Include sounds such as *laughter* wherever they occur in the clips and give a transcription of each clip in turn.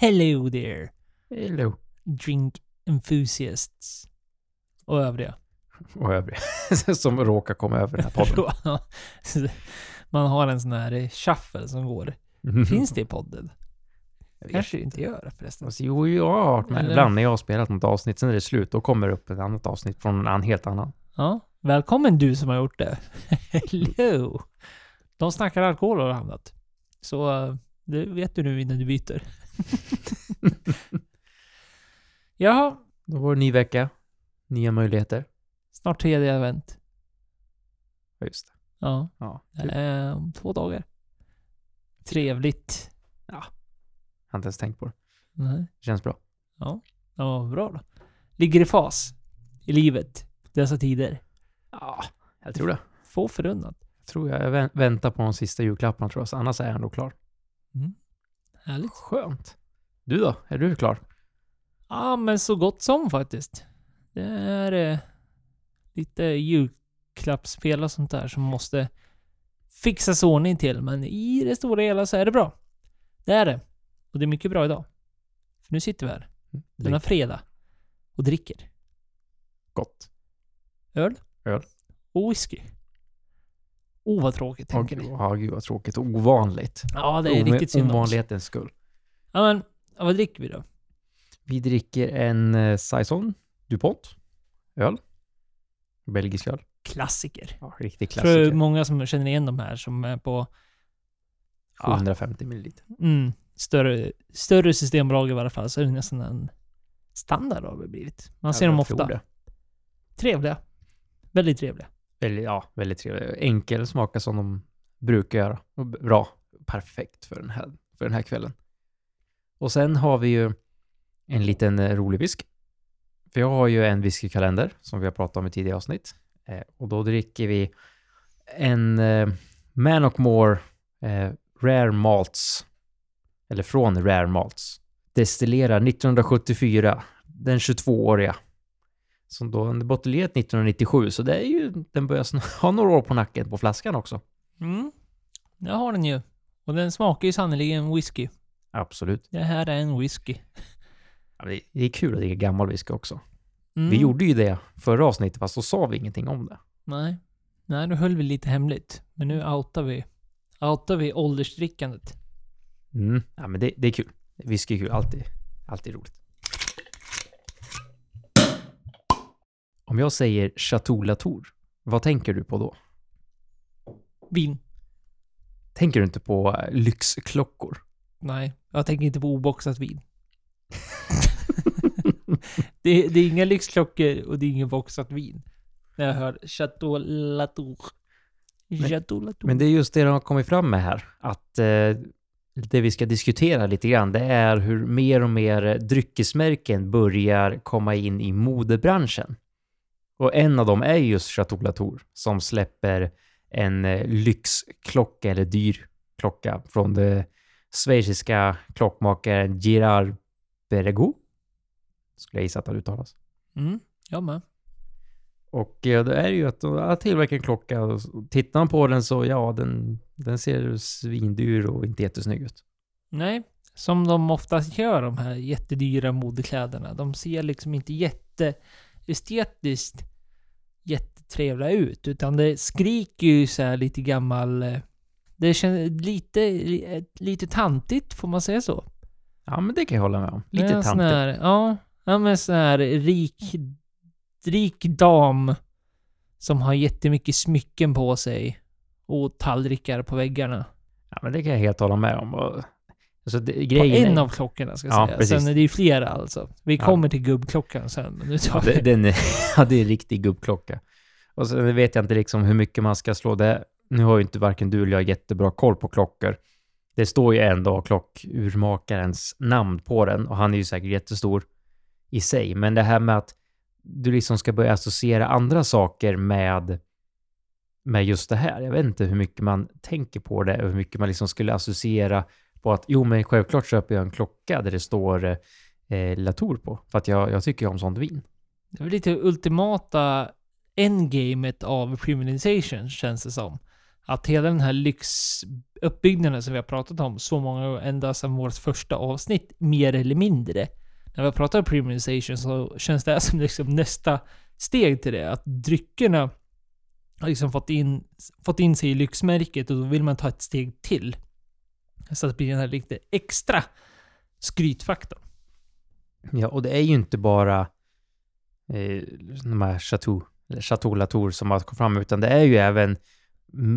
Hello there, Hello. drink enthusiasts. Och övriga. *laughs* Och övriga *laughs* som råkar komma över den här podden. *laughs* Man har en sån här eh, shuffle som går. Finns det i podden? Jag Kanske det inte gör förresten. Alltså, jo, jag har varit med. Ibland när jag har spelat något avsnitt, sen är det slut, då kommer det upp ett annat avsnitt från en helt annan. Ja, välkommen du som har gjort det. Hello! De snackar alkohol har hamnat. Så eh, det vet du nu innan du byter. *laughs* Jaha, Då var det ny vecka, nya möjligheter. snart tredje advent. Ja, just det. Ja, Ja, det är om två dagar. Trevligt. Jag har inte ens tänkt på det. Nej. Känns bra. Ja, ja bra då. Ligger i fas i livet dessa tider. Ja, jag tror det. Få förunnat. Jag tror jag vä- väntar på de sista julklapparna tror jag, så annars är jag ändå klar. Mm. Härligt. Skönt. Du då? Är du klar? Ja, men så gott som faktiskt. Det är eh, lite julklappsspel och sånt där som måste fixas ordning till. Men i det stora hela så är det bra. Det är det. Och det är mycket bra idag. För nu sitter vi här denna fredag och dricker Gott. öl. Öl. Och whisky. Oh vad tråkigt Ja, tänker ni. ja, gud vad tråkigt. Ovanligt. Ja, det är Ome- riktigt synd om. Ovanlighetens skull. Ja, men ja, vad dricker vi då? Vi dricker en eh, Saison DuPont. Öl. Belgisk öl. Klassiker. Ja, riktig Jag tror det är klassiker. många som känner igen de här som är på Ja. 750 milliliter. mm, större, större systembolag i varje fall. Så är det nästan en standard har det blivit. Man ser Ja, dem ofta. det. Trevliga. Väldigt trevliga. Väldigt, ja, väldigt trevlig. Enkel, smaka som de brukar göra. Och Bra. Perfekt för den, här, för den här kvällen. Och sen har vi ju en liten eh, rolig visk. För jag har ju en whiskykalender som vi har pratat om i tidigare avsnitt. Eh, och då dricker vi en eh, Man och More eh, Rare Malts. Eller från Rare Malts. Destillerar 1974. Den 22-åriga. Som då är buteljerat 1997, så det är ju, den börjar *laughs* ha några år på nacken på flaskan också. Mm. Jag har den ju. Och den smakar ju sannerligen whisky. Absolut. Det här är en whisky. Ja, det, det är kul att dricka gammal whisky också. Mm. Vi gjorde ju det förra avsnittet, fast så sa vi ingenting om det. Nej. Nej, nu höll vi lite hemligt. Men nu outar vi. Outar vi åldersdrickandet. Mm. Ja, men det, det är kul. Whisky är kul, alltid, alltid roligt. Om jag säger Chateau Latour, vad tänker du på då? Vin. Tänker du inte på eh, lyxklockor? Nej, jag tänker inte på oboxat vin. *laughs* det, det är inga lyxklockor och det är inget boxat vin. När jag hör Chateau Latour. Chateau Latour. Men det är just det de har kommit fram med här, att eh, det vi ska diskutera lite grann, det är hur mer och mer dryckesmärken börjar komma in i modebranschen. Och en av dem är just Chateau Latour, som släpper en eh, lyxklocka, eller dyr klocka, från det schweiziska klockmakaren Girard Perregaux. Skulle jag gissa att det uttalas. Mm, jag med. Och det är ju att de tillverkar en klocka och tittar man på den så ja, den, den ser svindyr och inte jättesnygg ut. Nej, som de oftast gör de här jättedyra modekläderna. De ser liksom inte jätteestetiskt jättetrevliga ut. Utan det skriker ju så lite gammal... eh, Det känns lite, li- lite tantigt, får man säga så? Ja, men det kan jag hålla med om. Lite sån tantigt. Här, ja, ja, men sån här rik, rik dam som har jättemycket smycken på sig och tallrikar på väggarna. Ja, men det kan jag helt hålla med om. Och, alltså, det, På grejen en är- av klockorna ska jag Ja, säga. precis. Sen är det ju flera alltså. Vi Ja. kommer till gubbklockan sen. Nu tar Ja, det, den är, *laughs* ja, det är en riktig gubbklocka. Och sen vet jag inte liksom hur mycket man ska slå det. Nu har ju inte varken du eller jag jättebra koll på klockor. Det står ju ändå klockurmakarens namn på den och han är ju säkert jättestor i sig. Men det här med att du liksom ska börja associera andra saker med, med just det här. Jag vet inte hur mycket man tänker på det och hur mycket man liksom skulle associera att jo, men självklart köper jag en klocka där det står eh, Latour på. För att jag, jag tycker ju om sånt vin. Det är väl lite ultimata endgamet av premiumization känns det som. Att hela den här lyxuppbyggnaden som vi har pratat om så många gånger, ända sedan vårt första avsnitt, mer eller mindre. När vi pratar premiumization så känns det här som liksom nästa steg till det. Att dryckerna har liksom fått in, fått in sig i lyxmärket och då vill man ta ett steg till. Så att det blir den här lite extra skrytfaktorn. Ja, och det är ju inte bara eh, de här Chateau, Chateau Latour som har kommit fram, utan det är ju även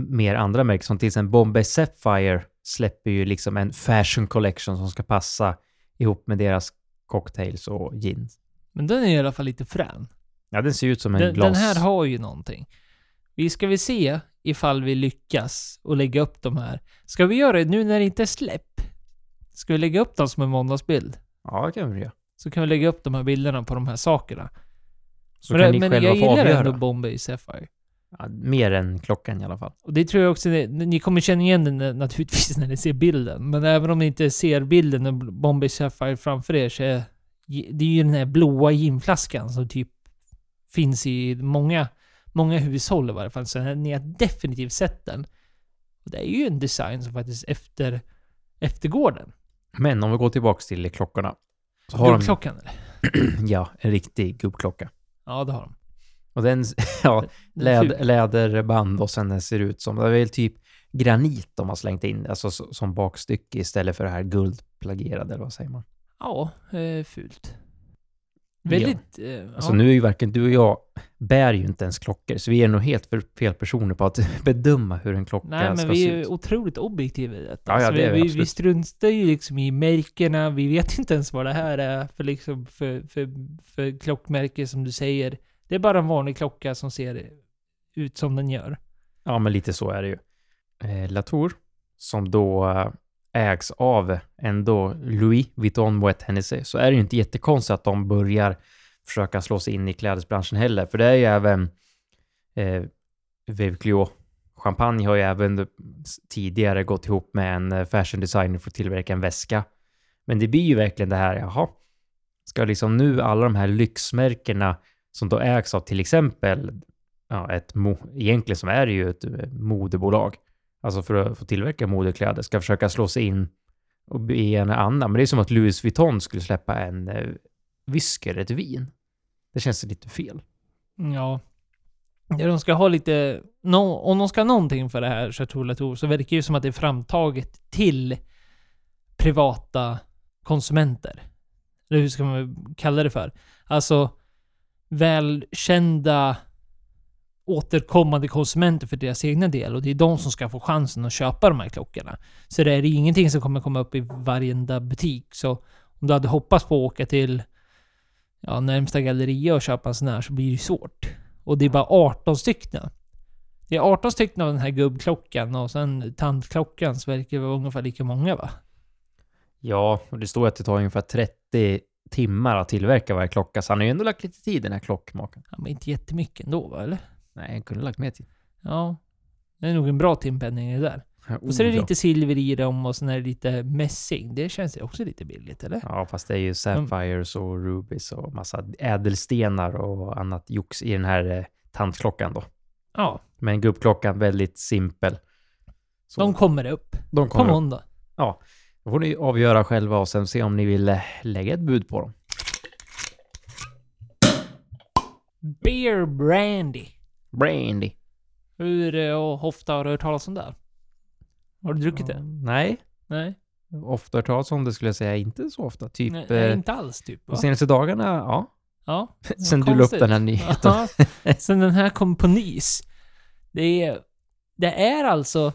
mer andra märken, som till exempel Bombay Sapphire släpper ju liksom en fashion collection som ska passa ihop med deras cocktails och gin. Men den är i alla fall lite frän. Ja, den ser ut som en Den, glas... den här har ju någonting. Vi ska vi se ifall vi lyckas och lägga upp de här. Ska vi göra det nu när det inte är släpp? Ska vi lägga upp dem som en måndagsbild? Ja, det kan vi göra. Så kan vi lägga upp de här bilderna på de här sakerna. Så men kan det- ni men själva jag gillar avgöra. ändå Bombay Sapphire. Ja, mer än klockan i alla fall. Och det tror jag också, ni kommer känna igen den när- naturligtvis *laughs* när ni ser bilden. Men även om ni inte ser bilden och Bombay Sapphire framför er så är det är ju den här blåa ginflaskan som typ finns i många, många hushåll i varje fall. Så ni har definitivt sett den. Och det är ju en design som faktiskt efter, eftergår den. Men om vi går tillbaks till klockorna. Så har de, Guldklockan eller? *clears throat* ja, en riktig gubbklocka. Ja, det har de. Och den, *laughs* ja, läd, läderband och sen den ser ut som, det är väl typ granit de har slängt in, alltså som bakstycke istället för det här guldplagerade, eller vad säger man? Ja, eh, fult. Väldigt... Eh, Alltså ja. nu är ju varken du och jag bär ju inte ens klockor, så vi är nog helt för fel personer på att *laughs* bedöma hur en klocka Nej, men ska vi se är ut. otroligt objektiva i detta. Ja, ja, Så det är vi vi, vi, struntar ju liksom i märkena. Vi vet *laughs* inte ens vad det här är för, liksom, för, för, för klockmärke som du säger. Det är bara en vanlig klocka som ser ut som den gör. Ja, men lite så är det ju. Eh, Latour, som då eh, ägs av ändå Louis Vuitton Moët-Hennessy, så är det ju inte jättekonstigt att de börjar försöka slå sig in i klädesbranschen heller, för det är ju även eh, Veuve Clicquot. Champagne har ju även tidigare gått ihop med en eh, fashion designer för att tillverka en väska. Men det blir ju verkligen det här, jaha, ska liksom nu alla de här lyxmärkena som då ägs av till exempel ja, ett egentligen som är det ju ett eh, modebolag, alltså för att få tillverka modekläder, ska försöka slå sig in och bli en annan. Men det är som att Louis Vuitton skulle släppa en eh, whisky eller ett vin. Det känns lite fel. Ja. Ja, de ska ha lite... No, om de ska ha någonting för det här Chateau Latour så verkar det ju som att det är framtaget till privata konsumenter. Eller hur ska man kalla det för? Alltså välkända återkommande konsumenter för deras egna del och det är de som ska få chansen att köpa de här klockorna. Så det är ingenting som kommer komma upp i varenda butik. Så om du hade hoppats på att åka till ja, närmsta galleria och köpa en sån här så blir det svårt. Och det är bara 18 stycken. Det är 18 stycken av den här gubbklockan och sen tandklockan så verkar det vara ungefär lika många va? Ja, och det står att det tar ungefär 30 timmar att tillverka varje klocka, så han har ju ändå lagt lite tid den här klockmakaren. Ja, men inte jättemycket ändå va, eller? Nej, han kunde lagt mer tid. Ja. Det är nog en bra timpenning det där. Och så är det ja. lite silver i dem och sen är det lite mässing. Det känns också lite billigt, eller? Ja, fast det är ju Sapphires och Rubies och massa ädelstenar och annat jox i den här eh, tandklockan då. Ja. Men gubbklockan väldigt simpel. Så De kommer upp. de På kommer upp. måndag. Då får ni avgöra själva och sen se om ni vill eh, lägga ett bud på dem. Beer Brandy. Brandy. Hur eh, och Hofta har du hört talas om det? Har du druckit det? Nej, Nej. ofta hört talas om det skulle jag säga. Inte så ofta. Typ Nej, eh, nej, inte alls typ. Va? de senaste dagarna, ja. Ja. *laughs* Sen du la upp den här nyheten. Ja, *laughs* sen den här kom på nys. Det är, det är alltså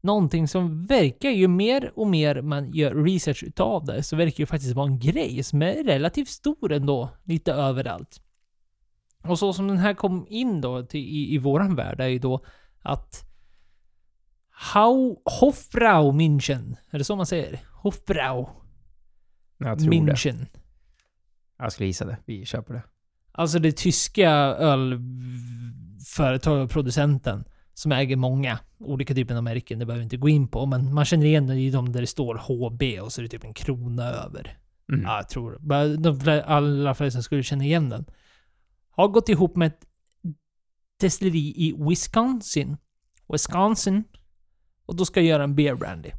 någonting som verkar, ju mer och mer man gör research utav det, så verkar det faktiskt vara en grej som är relativt stor ändå, lite överallt. Och så som den här kom in då till, i, i våran värld är ju då att Hau, Hofbrau München, är det så man säger? Hofbrau Jag tror det. München. Jag skulle gissa det. Vi köper det. Alltså det tyska ölföretaget och producenten som äger många olika typer av märken. Det behöver vi inte gå in på, men man känner igen det i de där det står HB och så är det typ en krona över. Mm. Ja, jag tror bara de allra flesta skulle känna igen den. Har gått ihop med ett destilleri i Wisconsin Wisconsin. Och då ska jag göra en beer brandy.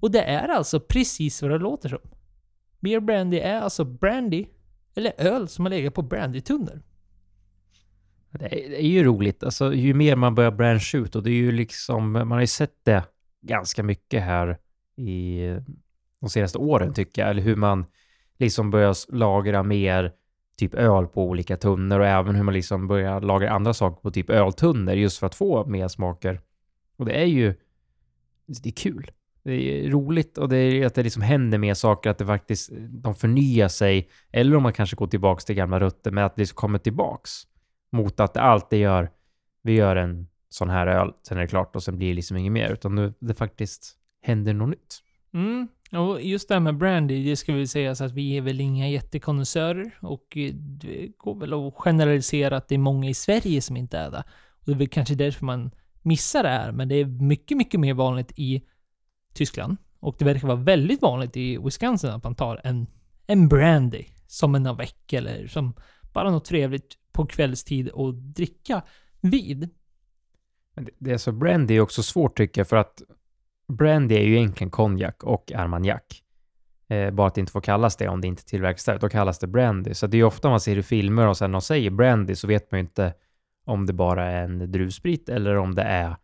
Och det är alltså precis vad det låter som. Beer brandy är alltså brandy, eller öl som har legat på brandytunnor. Det är, det är ju roligt. Alltså, ju mer man börjar brancha ut och det är ju liksom, man har ju sett det ganska mycket här i eh, de senaste åren tycker jag. Eller hur man liksom börjar lagra mer typ öl på olika tunnor och även hur man liksom börjar lagra andra saker på typ öltunnor just för att få mer smaker. Och det är ju, alltså, det är kul. Det är roligt och det är att det liksom händer mer saker, att det faktiskt, de förnyar sig. Eller om man kanske går tillbaks till gamla rötter, men att det liksom kommer tillbaks. Mot att det alltid gör, vi gör en sån här öl, sen är det klart och sen blir det liksom inget mer. Utan nu det faktiskt händer något nytt. Mm. Och just det här med brandy, det ska vi säga så att vi är väl inga jättekonnässörer och eh, det går väl att generalisera att det är många i Sverige som inte är det. Och det är väl kanske därför man missar det här, men det är mycket, mycket mer vanligt i Tyskland. Och det verkar vara väldigt vanligt i Wisconsin att man tar en, en brandy som en avec eller som bara något trevligt på kvällstid att dricka vid. Men det, det är så, brandy är också svårt tycker jag, för att brandy är ju egentligen konjak och armagnac. Eh, bara att det inte får kallas det om det inte tillverkas där, då kallas det brandy. Så det är ju ofta man ser i filmer och sen de säger brandy så vet man ju inte om det bara är en druvsprit eller om det är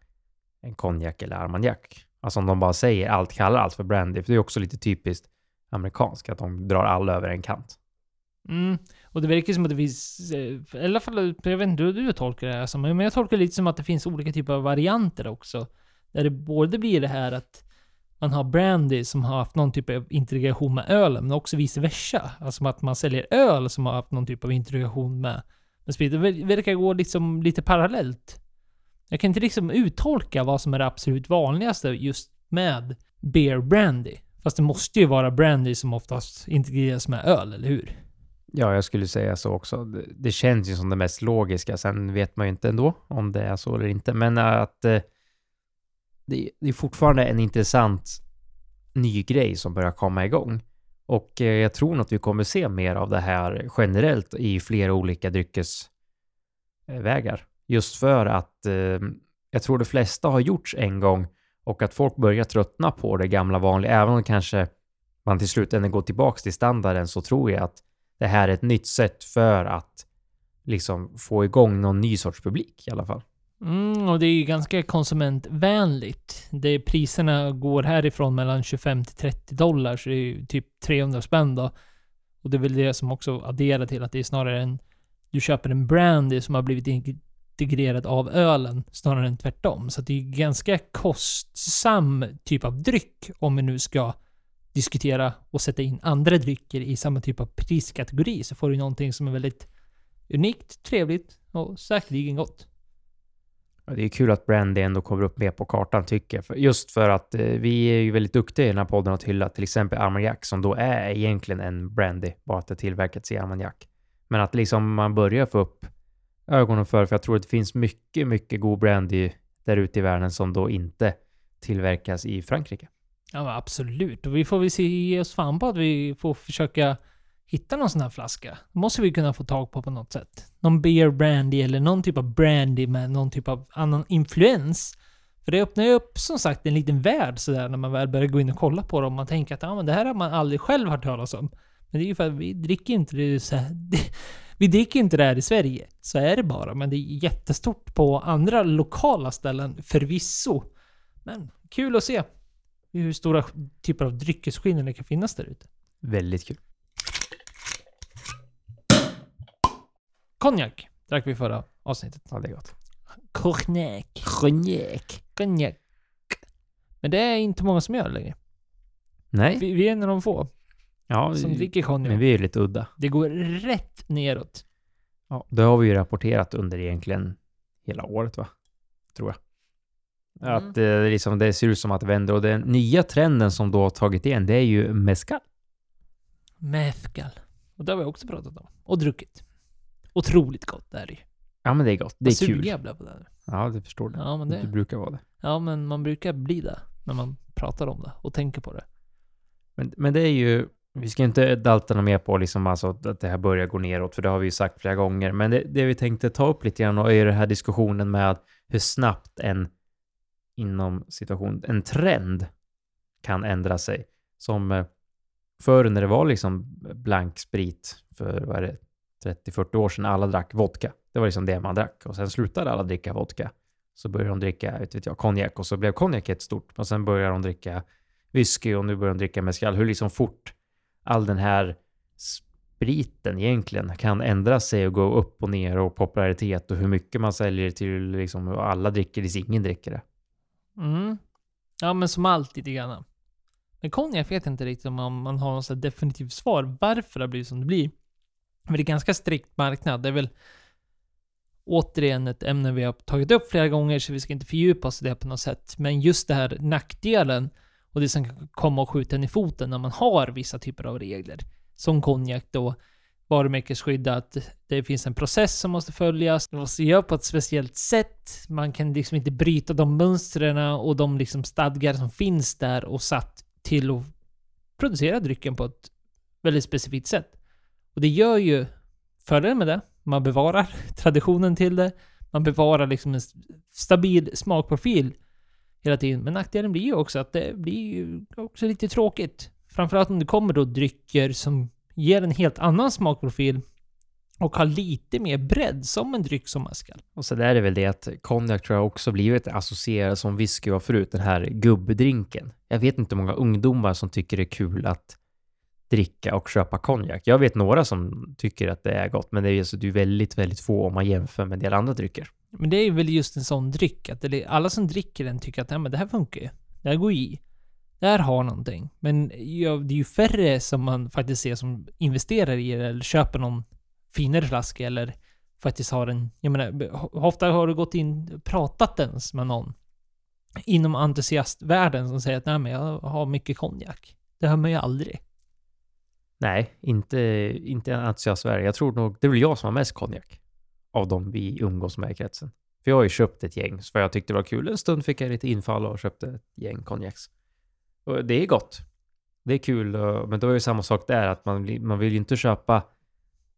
en konjak eller armagnac. Alltså om de bara säger allt, kallar allt för brandy. För det är också lite typiskt amerikanskt, att de drar alla över en kant. Mm. Och det verkar som att det finns, eh, i alla fall, jag vet inte hur du tolkar det här som, men jag tolkar det lite som att det finns olika typer av varianter också. Där det både blir det här att man har brandy som har haft någon typ av integration med ölen, men också vice versa. Alltså att man säljer öl som har haft någon typ av integration med, med sprit. Det verkar gå liksom lite parallellt. Jag kan inte liksom uttolka vad som är det absolut vanligaste just med beer brandy. Fast det måste ju vara brandy som oftast integreras med öl, eller hur? Ja, jag skulle säga så också. Det, det känns ju som det mest logiska. Sen vet man ju inte ändå om det är så eller inte. Men att eh, det, det är fortfarande en intressant ny grej som börjar komma igång. Och eh, jag tror nog att vi kommer se mer av det här generellt i flera olika dryckesvägar. Just för att eh, jag tror de flesta har gjorts en gång och att folk börjar tröttna på det gamla vanliga. Även om kanske man till slut ändå går tillbaka till standarden så tror jag att det här är ett nytt sätt för att liksom få igång någon ny sorts publik i alla fall. Mm, och det är ju ganska konsumentvänligt. Det, priserna går härifrån mellan 25 till 30 dollar, så det är ju typ 300 spänn då. Och det är väl det som också adderar till att det är snarare en... Du köper en brandy som har blivit integrerad av ölen, snarare än tvärtom. Så det är ganska kostsam typ av dryck, om vi nu ska diskutera och sätta in andra drycker i samma typ av priskategori, så får du någonting som är väldigt unikt, trevligt och säkerligen gott. Det är kul att brandy ändå kommer upp mer på kartan tycker jag. Just för att eh, vi är ju väldigt duktiga i den här podden att hylla till exempel Armagnac som då är egentligen en brandy, bara att det tillverkats i Armagnac. Men att liksom man börjar få upp ögonen för, för jag tror att det finns mycket, mycket god brandy där ute i världen som då inte tillverkas i Frankrike. Ja, absolut. Och vi får väl se ge oss fan på att vi får försöka hitta någon sån här flaska. Det måste vi kunna få tag på på något sätt. Någon beer brandy eller någon typ av brandy med någon typ av annan influens. För det öppnar ju upp som sagt en liten värld sådär när man väl börjar gå in och kolla på dem och man tänker att ja, men det här har man aldrig själv hört talas om. Men det är ju för att vi dricker inte det så här, *laughs* Vi dricker inte det här i Sverige. Så är det bara. Men det är jättestort på andra lokala ställen förvisso. Men kul att se hur stora typer av dryckesskillnader det kan finnas där ute. Väldigt kul. Konjak drack vi förra avsnittet. Ja, det är gott. Konjak. Konjak. Konjak. Men det är inte många som gör det längre. Nej. Vi, vi är en av de få Ja, som vi- dricker konjak. men vi är lite udda. Det går rätt neråt. Ja, det har vi ju rapporterat under egentligen hela året, va? Tror jag. Mm. Att eh, liksom, det ser ut som att det vänder och den nya trenden som då har tagit igen, det är ju mezcal. Mezcal. Och det har vi också pratat om. Och druckit. Otroligt gott är det ju. Ja, men det är gott. Det är kul. sugen jag blev på det. här. Ja, det förstår du. Ja, men Det det... brukar vara det. Ja, men man brukar bli det. När man pratar om det och tänker på det. Men, men det är ju, vi ska inte dalta något mer på liksom alltså att det här börjar gå neråt, för det har vi ju sagt flera gånger. Men det, det vi tänkte ta upp lite grann och är den här diskussionen med hur snabbt en inom situation, en trend kan ändra sig. Som eh, förr när det var liksom blank sprit för vad är det, 30-40 år sedan, alla drack vodka. Det var liksom det man drack och sen slutade alla dricka vodka. Så började de dricka, vet jag, konjak och så blev konjak ett stort. Och sen började de dricka whisky och nu börjar de dricka mezcal. Hur liksom fort all den här spriten egentligen kan ändra sig och gå upp och ner och popularitet och hur mycket man säljer till liksom alla dricker det, ingen dricker det. Mm. Ja, men som allt lite grann. Men konjak vet jag inte riktigt om man har något definitivt svar varför det har blivit som det blir. Men det är ganska strikt marknad. Det är väl återigen ett ämne vi har tagit upp flera gånger, så vi ska inte fördjupa oss i det på något sätt. Men just det här nackdelen och det som kan komma och skjuta en i foten när man har vissa typer av regler. Som konjak då, varumärkesskydd, att det finns en process som måste följas, det måste göras på ett speciellt sätt, man kan liksom inte bryta de mönstren och de liksom stadgar som finns där och satt till att producera drycken på ett väldigt specifikt sätt. Och det gör ju fördelen med det, man bevarar *laughs* traditionen till det, man bevarar liksom en stabil smakprofil hela tiden. Men nackdelen blir ju också att det blir ju också lite tråkigt. Framförallt om det kommer då drycker som ger en helt annan smakprofil och har lite mer bredd som en dryck som maskal. Och så där är det väl det att konjak tror jag också blivit associerad som whisky var förut, den här gubbdrinken. Jag vet inte hur många ungdomar som tycker det är kul att dricka och köpa konjak. Jag vet några som tycker att det är gott, men det är, alltså, det är väldigt, väldigt få om man jämför med en del andra drycker. Men det är väl just en sån dryck, att det, alla som dricker den tycker att ja, men det här funkar ju. Det här går i. Det här har någonting. Men ja, det är ju färre som man faktiskt ser som investerar i det eller köper någon finare flaska eller faktiskt har en... Jag menar, ofta har du gått in pratat ens med någon inom entusiastvärlden som säger att nej men jag har mycket konjak. Det hör man ju aldrig. Nej, inte, inte en entusiastvärde. Jag tror nog, det är väl jag som har mest konjak av de vi umgås med i kretsen. För jag har ju köpt ett gäng, för jag tyckte det var kul. En stund fick jag lite infall och köpte ett gäng konjaks. Och det är gott. Det är kul, men då är det samma sak där, att man, man vill ju inte köpa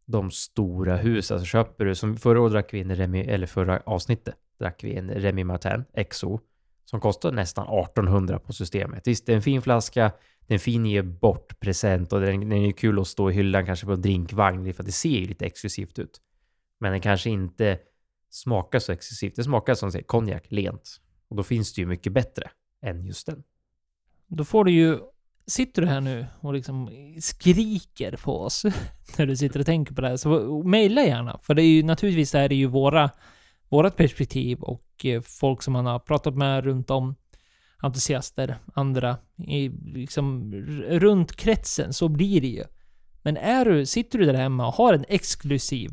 de stora husen. Alltså köper du, som förra året drack vi en Remi, eller förra avsnittet, drack vi en Remi Martin XO som kostar nästan 1800 på systemet. Visst, det är en fin flaska, den är ju fin bort present och den, den är kul att stå i hyllan kanske på en drinkvagn för att det ser ju lite exklusivt ut. Men den kanske inte smakar så exklusivt. Det smakar som säger konjak, lent. Och då finns det ju mycket bättre än just den. Då får du ju... Sitter du här nu och liksom skriker på oss *laughs* när du sitter och tänker på det här, så mejla gärna. För det är ju naturligtvis är det ju våra, vårat perspektiv och eh, folk som man har pratat med runt om, entusiaster, andra, i liksom runt kretsen, så blir det ju. Men är du, sitter du där hemma och har en exklusiv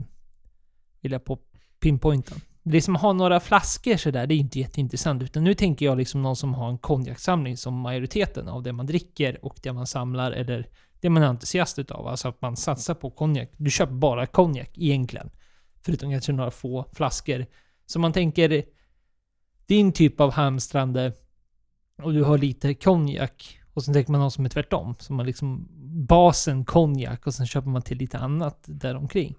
vill jag på pinpointen. Det som har några flaskor sådär, det är inte jätteintressant. Utan nu tänker jag liksom någon som har en konjaksamling som majoriteten av det man dricker och det man samlar eller det man är entusiast utav. Alltså att man satsar på konjak. Du köper bara konjak egentligen. Förutom kanske några få flaskor. Så man tänker din typ av hamstrande och du har lite konjak och sen tänker man någon som är tvärtom. Som har liksom basen konjak och sen köper man till lite annat däromkring.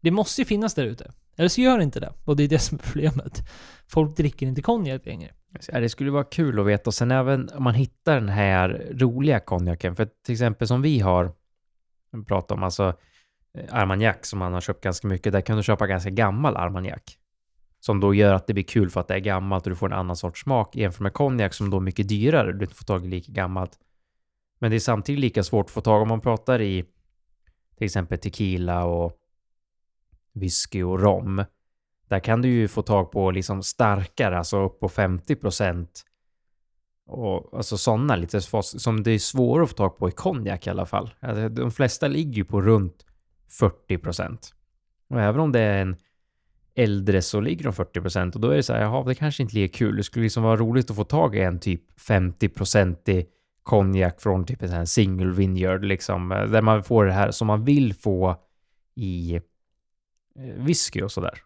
Det måste ju finnas där ute. Eller så gör det inte det. Och det är det som är problemet. Folk dricker inte konjak längre. Ja, det skulle vara kul att veta. Och sen även om man hittar den här roliga konjaken. För till exempel som vi har pratat om, alltså eh, Armagnac som man har köpt ganska mycket. Där kan du köpa ganska gammal Armagnac. Som då gör att det blir kul för att det är gammalt och du får en annan sorts smak jämfört med konjak som då är mycket dyrare. Du inte får tag i lika gammalt. Men det är samtidigt lika svårt att få tag om man pratar i till exempel tequila och whisky och rom. Där kan du ju få tag på liksom starkare, alltså upp på 50 procent. Och alltså sådana lite som det är svårare att få tag på i konjak i alla fall. Alltså, de flesta ligger ju på runt 40 procent. Och även om det är en äldre så ligger de 40 procent och då är det så här, jaha, det kanske inte är kul. Det skulle liksom vara roligt att få tag i en typ 50 procentig konjak från typ en sån här single vineyard liksom, eh, där man får det här som man vill få i eh, whisky och sådär.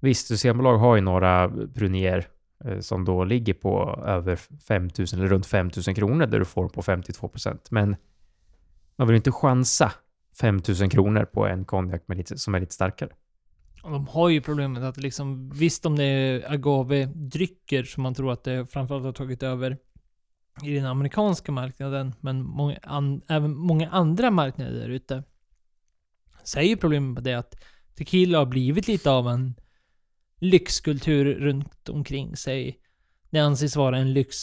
Visst, Systembolag har ju några Prunier eh, som då ligger på över 5000 eller runt 5000 kronor där du får på 52 procent. Men man vill inte chansa 5000 kronor på en konjak som är lite starkare. De har ju problemet att liksom, visst om det är agave-drycker som man tror att det framförallt har tagit över i den amerikanska marknaden, men många an, även många andra marknader där ute. Så är ju problemet med det att tequila har blivit lite av en lyxkultur runt omkring sig. Det anses vara en lyx...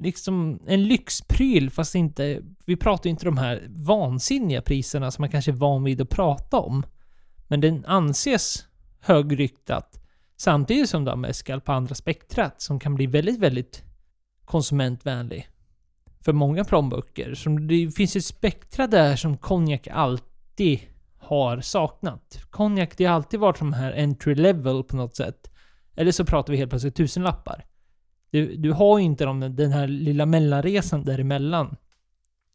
Liksom en lyxpryl, fast inte... Vi pratar ju inte de här vansinniga priserna som man kanske är van vid att prata om. Men den anses högryktat samtidigt som de har mescal på andra spektrat som kan bli väldigt, väldigt konsumentvänlig. För många plånböcker. Så det finns ett spektra där som konjak alltid har saknat. Konjak, det har alltid varit de här entry level på något sätt. Eller så pratar vi helt plötsligt tusenlappar. Du, du har ju inte de, den här lilla mellanresan däremellan.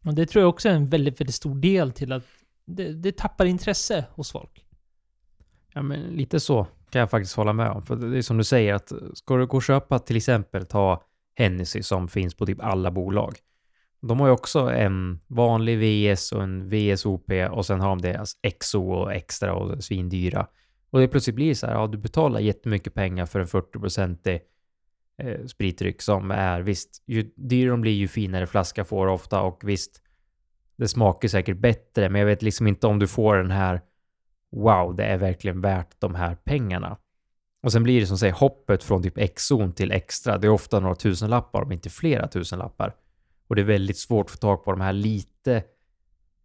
Och det tror jag också är en väldigt, väldigt stor del till att det, det tappar intresse hos folk. Ja, men lite så kan jag faktiskt hålla med om. För det är som du säger, att ska du gå och köpa till exempel, ta Hennessy som finns på typ alla bolag. De har ju också en vanlig VS och en VSOP och sen har de deras XO och extra och svindyra. Och det plötsligt blir så här, ja du betalar jättemycket pengar för en 40-procentig eh, spritdryck som är visst, ju dyrare de blir ju finare flaska får ofta och visst, det smakar säkert bättre, men jag vet liksom inte om du får den här wow, det är verkligen värt de här pengarna. Och sen blir det som säger hoppet från typ X-zon till extra. Det är ofta några tusenlappar, om inte flera tusenlappar. Och det är väldigt svårt att få tag på de här lite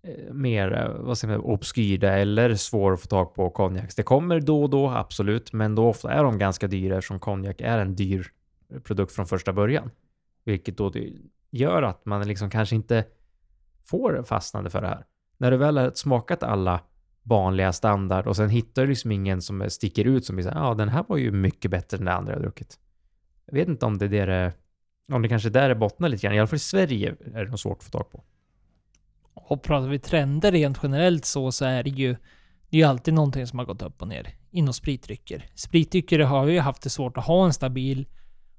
eh, mer, eh, vad säger man, obskyra eller svår att få tag på konjaks. Det kommer då och då, absolut, men då ofta är de ganska dyra eftersom konjak är en dyr produkt från första början. Vilket då gör att man liksom kanske inte får fastnande för det här. När du väl har smakat alla vanliga standard och sen hittar du liksom ingen som sticker ut som blir såhär, ja den här var ju mycket bättre än det andra jag druckit. Jag vet inte om det är det, om det kanske är där det bottnar lite grann. I alla fall i Sverige är det nog svårt att få tag på. Och pratar vi trender rent generellt så, så är det ju det är ju alltid någonting som har gått upp och ner inom spritdrycker. Spritdrycker har ju haft det svårt att ha en stabil.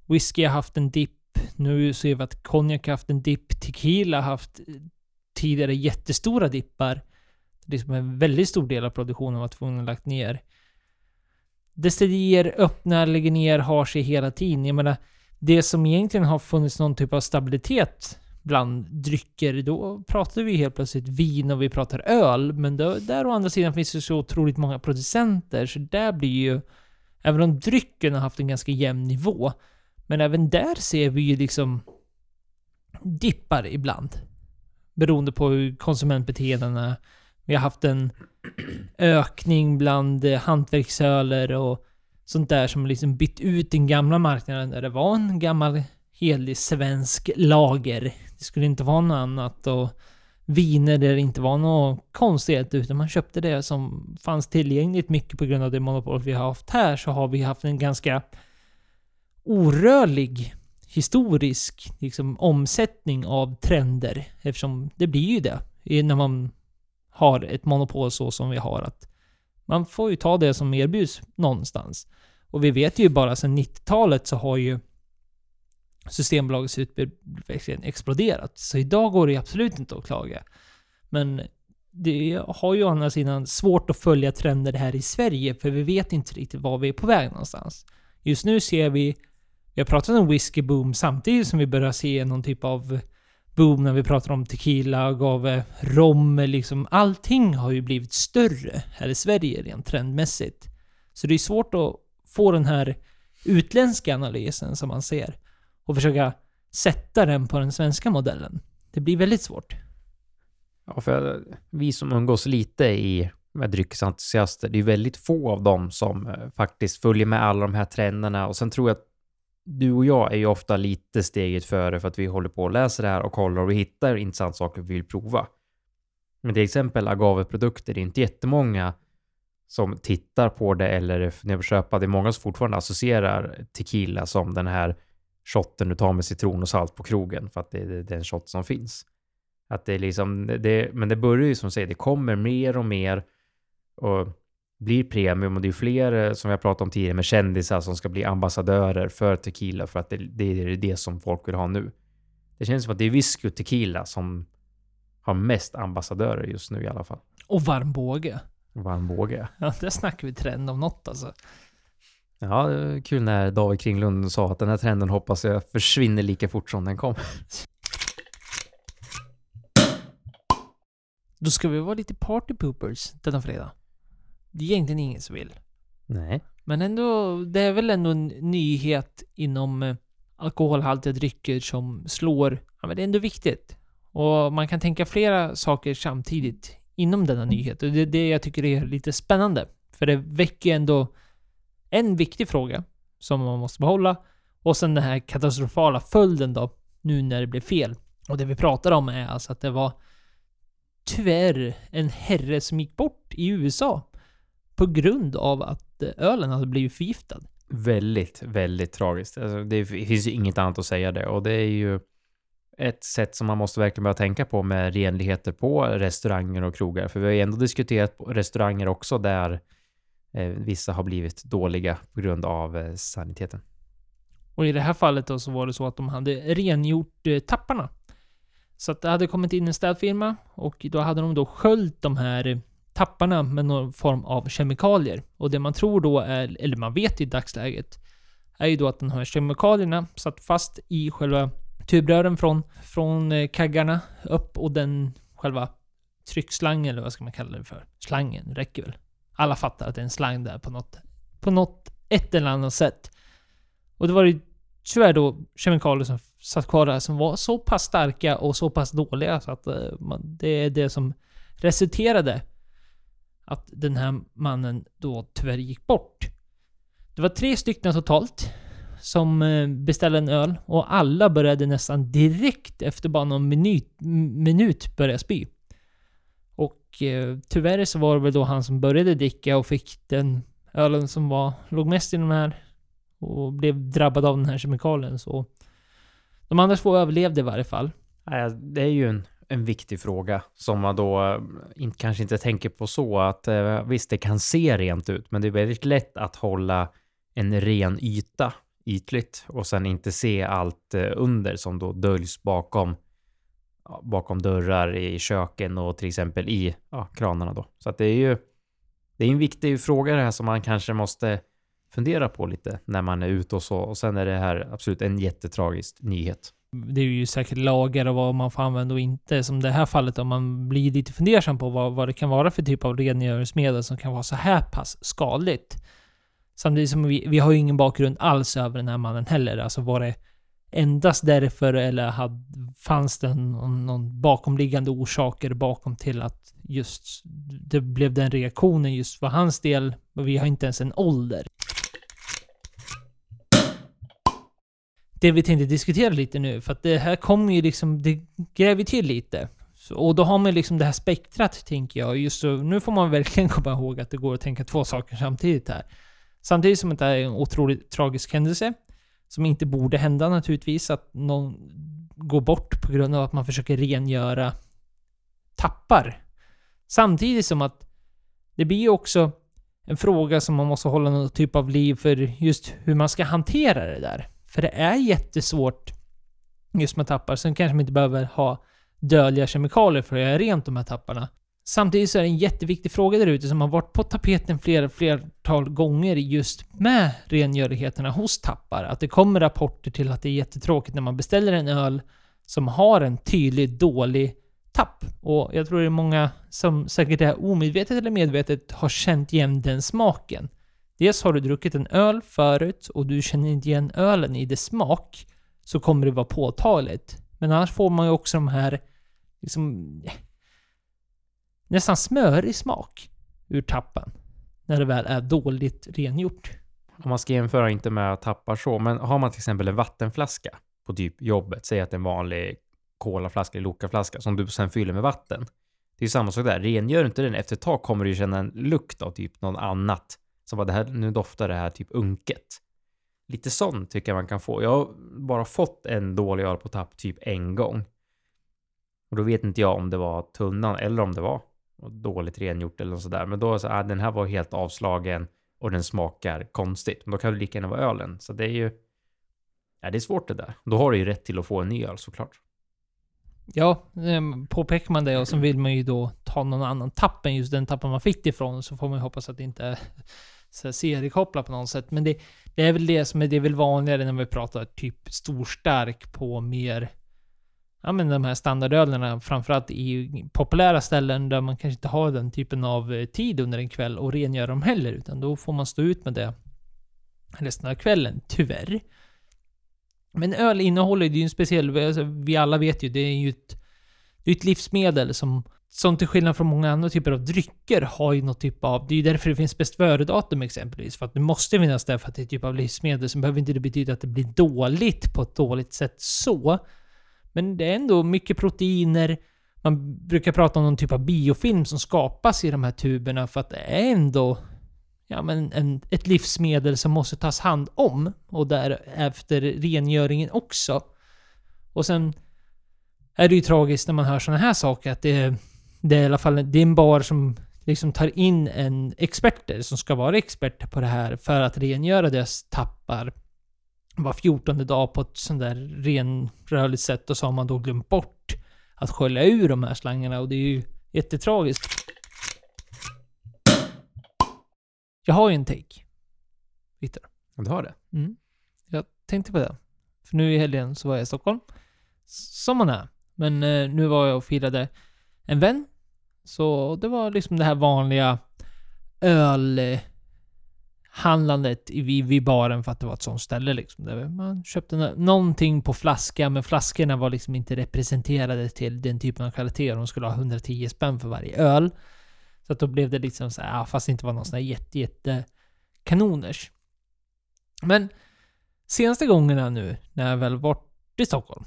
Whisky har haft en dipp. Nu ser vi att konjak har haft en dipp. Tequila har haft eh, tidigare jättestora dippar liksom en väldigt stor del av produktionen var tvungen att lagt ner. Destillerier öppnar, lägger ner, har sig hela tiden. Jag menar, det som egentligen har funnits någon typ av stabilitet bland drycker, då pratar vi helt plötsligt vin och vi pratar öl. Men då, där å andra sidan finns det så otroligt många producenter, så där blir ju... Även om drycken har haft en ganska jämn nivå, men även där ser vi ju liksom dippar ibland. Beroende på hur konsumentbeteendena vi har haft en ökning bland eh, hantverksöler och sånt där som liksom bytt ut den gamla marknaden där det var en gammal helig svensk lager. Det skulle inte vara något annat och viner där det inte var något konstigt utan man köpte det som fanns tillgängligt mycket på grund av det monopol vi har haft här så har vi haft en ganska orörlig historisk liksom, omsättning av trender eftersom det blir ju det när man har ett monopol så som vi har. att Man får ju ta det som erbjuds någonstans. Och vi vet ju bara sedan 90-talet så har ju Systembolagets utbud verkligen exploderat. Så idag går det absolut inte att klaga. Men det har ju å andra sidan svårt att följa trender här i Sverige, för vi vet inte riktigt var vi är på väg någonstans. Just nu ser vi, vi har pratat om whisky boom samtidigt som vi börjar se någon typ av boom när vi pratar om tequila, agave, rom, liksom allting har ju blivit större här i Sverige rent trendmässigt. Så det är svårt att få den här utländska analysen som man ser och försöka sätta den på den svenska modellen. Det blir väldigt svårt. Ja, för vi som umgås lite i med dryckesentusiaster, det är väldigt få av dem som eh, faktiskt följer med alla de här trenderna och sen tror jag att du och jag är ju ofta lite steget före för att vi håller på och läser det här och kollar och vi hittar intressanta saker vi vill prova. Men till exempel agaveprodukter, det är inte jättemånga som tittar på det eller funderar på att köpa. Det är många som fortfarande associerar tequila som den här shotten du tar med citron och salt på krogen för att det är den shot som finns. Att det är liksom, det, men det börjar ju som säger, det kommer mer och mer och blir premium och det är fler eh, som vi har pratat om tidigare med kändisar som ska bli ambassadörer för tequila för att det, det är det som folk vill ha nu. Det känns som att det är whisky och tequila som har mest ambassadörer just nu i alla fall. Och varm båge. Vad han vågar. Ja, där snackar vi trend om något alltså. Ja, det var kul när David Kringlund sa att den här trenden hoppas jag försvinner lika fort som den kom. Då ska vi vara lite party poopers denna fredag. Det är egentligen ingen som vill. Nej. Men ändå, det är väl ändå en nyhet inom eh, alkoholhaltiga drycker som slår. Ja, men det är ändå viktigt. Och man kan tänka flera saker samtidigt inom denna nyhet. Och det är det jag tycker är lite spännande. För det väcker ändå en viktig fråga som man måste behålla. Och sen den här katastrofala följden då, nu när det blev fel. Och det vi pratar om är alltså att det var tyvärr en herre som gick bort i USA på grund av att ölen hade blivit förgiftad. Väldigt, väldigt tragiskt. Alltså, det finns ju inget annat att säga det. Och det är ju ett sätt som man måste verkligen börja tänka på med renligheter på restauranger och krogar. För vi har ju ändå diskuterat restauranger också där eh, vissa har blivit dåliga på grund av eh, saniteten. Och i det här fallet då så var det så att de hade rengjort eh, tapparna. Så att det hade kommit in en städfirma och då hade de då sköljt de här eh, tapparna med någon form av kemikalier. Och det man tror då är, eller man vet i dagsläget, är ju då att de här kemikalierna satt fast i själva tubrören från, från eh, kaggarna upp och den själva tryckslangen, eller vad ska man kalla det för? Slangen räcker väl? Alla fattar att det är en slang där på något, på något, ett eller annat sätt. Och det var ju tyvärr då kemikalier som satt kvar där som var så pass starka och så pass dåliga så att eh, man, det är det som resulterade att den här mannen då tyvärr gick bort. Det var tre stycken totalt som eh, beställde en öl och alla började nästan direkt efter bara någon minut, minut börja spy. Och eh, tyvärr så var det väl då han som började dricka och fick den ölen som var, låg mest i de här och blev drabbad av den här kemikalien. Så de andra två överlevde i varje fall. Det är ju en, en viktig fråga som man då eh, in, kanske inte tänker på så att eh, visst, det kan se rent ut, men det är väldigt lätt att hålla en ren yta ytligt och sen inte se allt eh, under som då döljs bakom bakom dörrar i köken och till exempel i ja, kranarna då. Så att det är ju det är en viktig fråga det här som man kanske måste fundera på lite när man är ute och så. Och sen är det här absolut en jättetragisk nyhet. Det är ju säkert lagar och vad man får använda och inte. Som det här fallet om man blir lite fundersam på vad, vad det kan vara för typ av rengöringsmedel som kan vara så här pass skadligt. Samtidigt som vi, vi har ju ingen bakgrund alls över den här mannen heller. Alltså var det endast därför eller hade, fanns det någon, någon bakomliggande orsaker bakom till att just det blev den reaktionen just för hans del. Vi har inte ens en ålder. Det vi tänkte diskutera lite nu, för att det här kommer ju liksom, det gräver till lite. Så, och då har man liksom det här spektrat, tänker jag. Just så, nu får man verkligen *laughs* komma ihåg att det går att tänka två saker samtidigt här. Samtidigt som det är en otroligt tragisk händelse, som inte borde hända naturligtvis, att någon går bort på grund av att man försöker rengöra tappar. Samtidigt som att det blir ju också en fråga som man måste hålla någon typ av liv för just hur man ska hantera det där. För det är jättesvårt just med tappar. Sen kanske man inte behöver ha dödliga kemikalier för att göra rent de här tapparna. Samtidigt så är det en jätteviktig fråga där ute som har varit på tapeten flera flertal gånger just med rengörigheterna hos tappar. Att det kommer rapporter till att det är jättetråkigt när man beställer en öl som har en tydligt dålig tapp. Och jag tror det är många som säkert är omedvetet eller medvetet har känt igen den smaken. Dels har du druckit en öl förut och du känner inte igen ölen i dess smak, så kommer det vara påtagligt. Men annars får man ju också de här, liksom, nästan smörig smak ur tappen. När det väl är dåligt rengjort. Om man ska jämföra inte med tappar så, men har man till exempel en vattenflaska på typ jobbet, säg att det är en vanlig kolaflaska eller lokaflaska som du sen fyller med vatten. Det är samma sak där. Rengör inte den efter ett tag kommer du känna en lukt av typ något annat. Som bara det här, nu doftar det här typ unket. Lite sånt tycker jag man kan få. Jag har bara fått en dålig öl på tapp typ en gång. Och då vet inte jag om det var tunnan eller om det var dåligt rengjort eller något sådär. Men då så ah, den här var helt avslagen och den smakar konstigt. Men då kan det lika gärna vara ölen. Så det är ju... Ja, det är svårt det där. Då har du ju rätt till att få en ny öl såklart. Ja, ehm, påpekar man det och sen vill man ju då ta någon annan tapp än just den tappen man fick ifrån så får man ju hoppas att det inte är så seriekopplat på något sätt. Men det, det är väl det som är, det är väl vanligare när vi pratar typ storstark på mer Ja men de här standardölerna, framförallt i populära ställen där man kanske inte har den typen av eh, tid under en kväll och rengöra dem heller, utan då får man stå ut med det resten av kvällen, tyvärr. Men öl innehåller ju en speciell, alltså, vi alla vet ju, det är ju ett, det är ett livsmedel som, som till skillnad från många andra typer av drycker har ju något typ av, det är ju därför det finns bäst före-datum exempelvis, för att det måste finnas där för att det är typ av livsmedel, Sen behöver inte det betyda att det blir dåligt på ett dåligt sätt så. Men det är ändå mycket proteiner, man brukar prata om någon typ av biofilm som skapas i de här tuberna för att det är ändå ja, men en, ett livsmedel som måste tas hand om. Och därefter rengöringen också. Och sen är det ju tragiskt när man hör sådana här saker att det är, det är i alla fall det är en bar som liksom tar in en experter som ska vara experter på det här för att rengöra deras tappar var fjortonde dag på ett sånt där renrörligt sätt och så har man då glömt bort att skölja ur de här slangarna och det är ju jättetragiskt. Jag har ju en take. Viktor. Du har det? Mm. Jag tänkte på det. För nu i helgen så var jag i Stockholm. Som man är. Men eh, nu var jag och firade en vän. Så det var liksom det här vanliga ölhandlandet vid, vid baren för att det var ett sånt ställe liksom. Där man köpte någonting på flaska, men flaskorna var liksom inte representerade till den typen av kvalitet. De skulle ha 110 spänn för varje öl. Så att då blev det liksom så här, fast det inte var någon sån här jätte, jätte kanoners. Men senaste gångerna nu när jag väl varit i Stockholm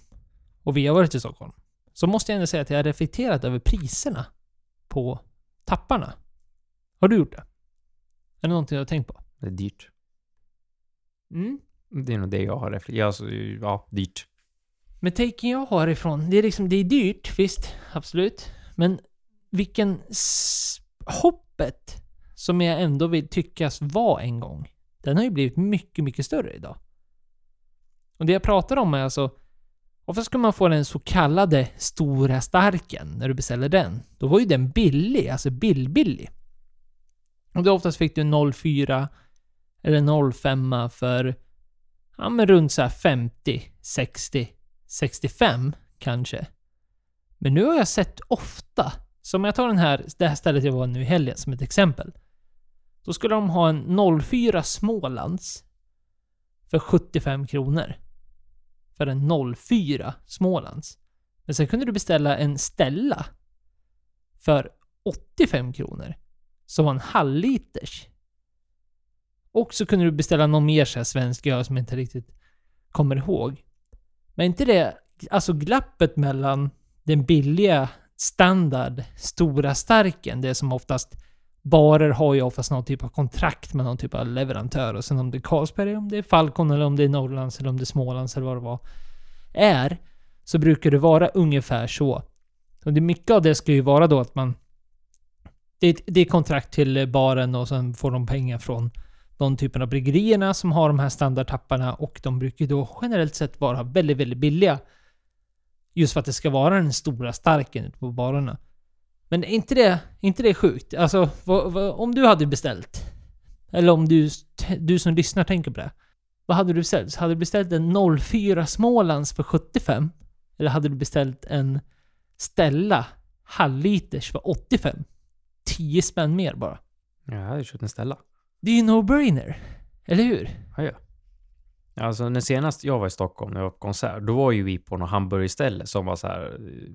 och vi har varit i Stockholm så måste jag ändå säga att jag har reflekterat över priserna på tapparna. Har du gjort det? Är det någonting du har tänkt på? Det är dyrt. Mm. Det är nog det jag har reflekterat. Alltså, ja, dyrt. Men taken jag har ifrån, det är liksom, det är dyrt, visst, absolut. Men vilken hoppet som jag ändå vill tyckas var en gång, den har ju blivit mycket, mycket större idag. Och det jag pratar om är alltså, varför ska man få den så kallade stora starken när du beställer den? Då var ju den billig, alltså billbillig. Och då oftast fick du en 04 eller 05 för, ja men runt så 50, 60, 65 kanske. Men nu har jag sett ofta så om jag tar den här, det här stället jag var nu i helgen som ett exempel. Då skulle de ha en 04 Smålands för 75 kronor. För en 04 Smålands. Men sen kunde du beställa en Stella för 85 kronor. Som var en halvliters. Och så kunde du beställa någon mer så här svensk öl som jag inte riktigt kommer ihåg. Men inte det, alltså glappet mellan den billiga standard stora starken. Det som oftast barer har ju oftast någon typ av kontrakt med någon typ av leverantör. Och sen om det är Carlsberg, om det är Falcon eller om det är Norrlands eller om det är Smålands eller vad det var. Är, så brukar det vara ungefär så. Och det, mycket av det ska ju vara då att man... Det är, det är kontrakt till baren och sen får de pengar från de typen av bryggerierna som har de här standardtapparna och de brukar ju då generellt sett vara väldigt, väldigt billiga. Just för att det ska vara den stora starken ute på barerna. Men är inte det, inte det sjukt? Alltså, vad, vad, om du hade beställt, eller om du, du som lyssnar tänker på det. Vad hade du beställt? Hade du beställt en 04 Smålands för 75? Eller hade du beställt en Stella halvliters för 85? 10 spänn mer bara. Ja, jag hade köpt en Stella. Det är ju no-brainer. Eller hur? Ja, ja. Alltså när senast jag var i Stockholm, när jag var på konsert, då var ju vi på något hamburgerställe som var så här, eh,